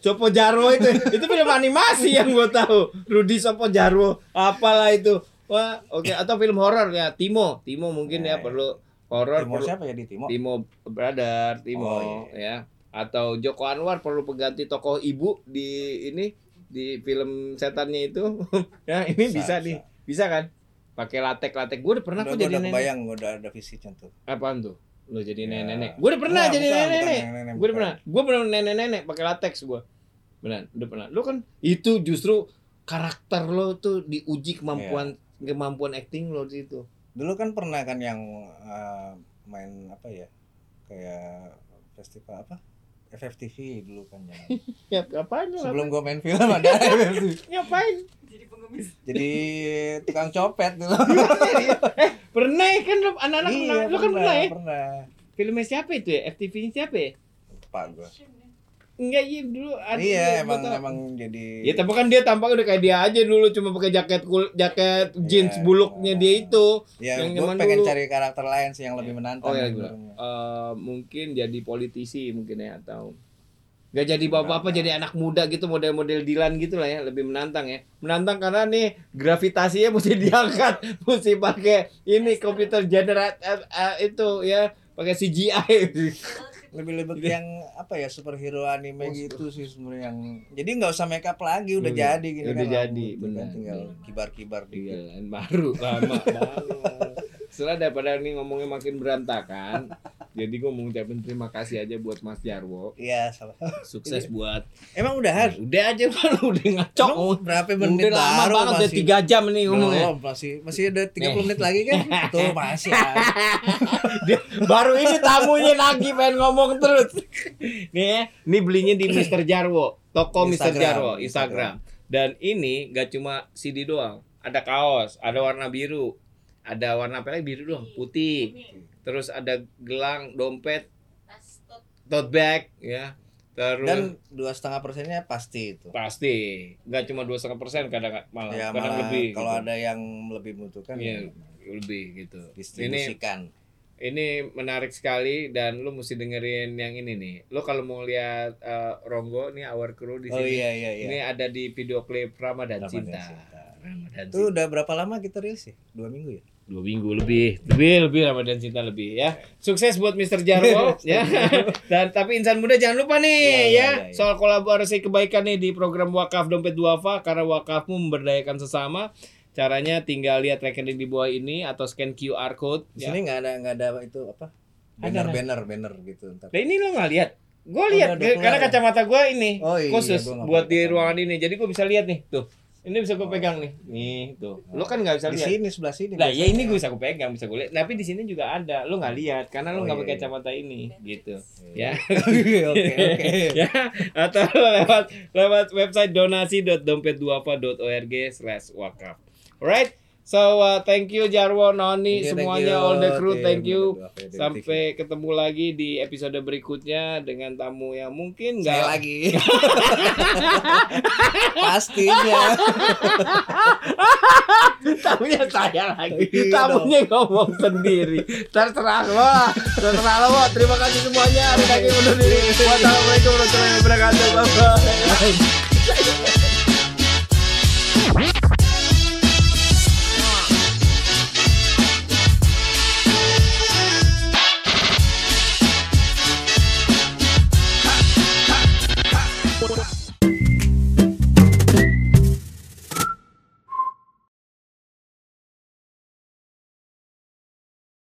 Sopo Jarwo itu. Itu film animasi yang gua tahu. Rudi Sopo Jarwo. Apalah itu wah oke atau film horor ya Timo. Timo mungkin ya, Ya, perlu horor Timo perlu siapa ya di Timo? Timo Brother Timo Oh, ya. Atau Joko Anwar perlu pengganti tokoh ibu di ini di film setannya itu. Ya ini bisa, Bisa, nih. bisa. kan? Pakai latek latek gue udah pernah Udah, kok jadi udah nenek. kebayang gua udah ada visinya tuh. apaan tuh? Lo jadi Ya. nenek-nenek. Gue udah pernah jadi nenek-nenek. gue udah pernah gue pernah nenek-nenek pakai latex gue benar udah pernah. Lo kan itu justru karakter lo tuh diuji kemampuan Iya. Kemampuan acting lo di situ. Dulu kan pernah kan yang eh, main apa ya? Kayak festival apa? FFTV dulu kan yang ya ngapain sebelum gua main film ada FFTV. ngapain? Jadi tukang copet dulu. Eh pernah ya kan lo anak-anak Iya, pernah. Lo kan pernah ya? pernah. Filmnya siapa itu ya? FTV nya siapa ya? Lupa gua enggak iya dulu ada iya emang tahu. emang jadi Ya tapi kan dia tampaknya udah kayak dia aja dulu cuma pakai jaket kul jaket jeans Iya. buluknya dia itu. ya yang zaman pengen dulu. cari karakter lain sih yang lebih menantang Oh ya sebenarnya. gue. Eh, mungkin jadi politisi mungkin ya atau Gak jadi bapak-bapak jadi anak muda gitu model-model Dilan gitu lah ya lebih menantang ya menantang karena nih gravitasinya mesti diangkat mesti pakai ini komputer generate eh, eh, itu ya pakai CGI lebih lebih Gitu. yang apa ya superhero anime Oh, gitu sih sebenarnya yang jadi nggak usah make up lagi udah Iya, jadi gini udah kan jadi, benar. kan tinggal kibar-kibar Iya, dikit lain baru lama banget. Setelah daripada ini ngomongnya makin berantakan, jadi gue mau ngucapin terima kasih aja buat Mas Jarwo. iya salah Sukses buat. emang udahan Udah aja kan udah ngacok. Emang berapa menit Udah lama baru banget udah masih tiga jam nih ngomongnya. Belum, masih masih ada 30 Nih. menit lagi kan tuh masih. Dia- baru ini tamunya lagi pengen ngomong terus. Nih ya, ini belinya di Mr. Jarwo, toko Mr. Instagram, Jarwo, Instagram. Dan ini gak cuma CD doang, ada kaos, ada warna biru, ada warna apa lagi biru doang, putih. Terus ada gelang, dompet, tote bag, ya. Terus dan dua setengah persennya pasti itu pasti nggak cuma dua setengah persen kadang malah ya kadang malah lebih kalau gitu. ada yang lebih membutuhkan Iya, ya lebih gitu ini distribusikan ini menarik sekali dan lu mesti dengerin yang ini nih. Lu kalau mau lihat eh, Ronggo nih our crew di oh sini. iya iya iya. Ini ada di video klip Ramadan, Ramadan Cinta. Cinta. Ramadan itu udah berapa lama kita rilis sih? Dua minggu ya? Dua minggu lebih. Lebih lebih Ramadan Cinta lebih ya. Sukses buat Mr. Jarwo ya. Dan tapi insan muda jangan lupa nih Iya, iya, ya. iya, iya. soal kolaborasi kebaikan nih di program wakaf dompet duafa karena wakafmu memberdayakan sesama caranya tinggal lihat rekening di bawah ini atau scan QR code di ya. sini nggak ada nggak ada itu apa banner banner banner gitu ntar Nah ini lo nggak lihat gue Oh, lihat udah karena ya? kacamata gue ini Oh, iya, khusus gua nggak buat di ruangan ini jadi gue bisa lihat nih tuh ini bisa gue pegang nih nih tuh lo kan nggak bisa di lihat sini sebelah sini Lah ya ini gue bisa gue pegang, bisa gue lihat. Tapi di sini juga ada. Lu nggak lihat karena lu Oh, nggak iya, pakai iya. kacamata ini, gitu. Iya. Ya. oke oke ya. Atau lewat lewat website donasi.dompet2apa.org slash wakaf. Alright. So uh, thank you Jarwo, Noni, Thank you, semuanya thank you, all the crew, tim thank you. Sampai ketemu lagi di episode berikutnya dengan tamu yang mungkin nggak lagi. Pastinya. tamunya saya lagi, Iya tamunya ngomong sendiri. Terserah lo, terserah lo. Terima kasih semuanya. Hari lagi undur diri. Wassalamualaikum warahmatullahi wabarakatuh. Bye bye.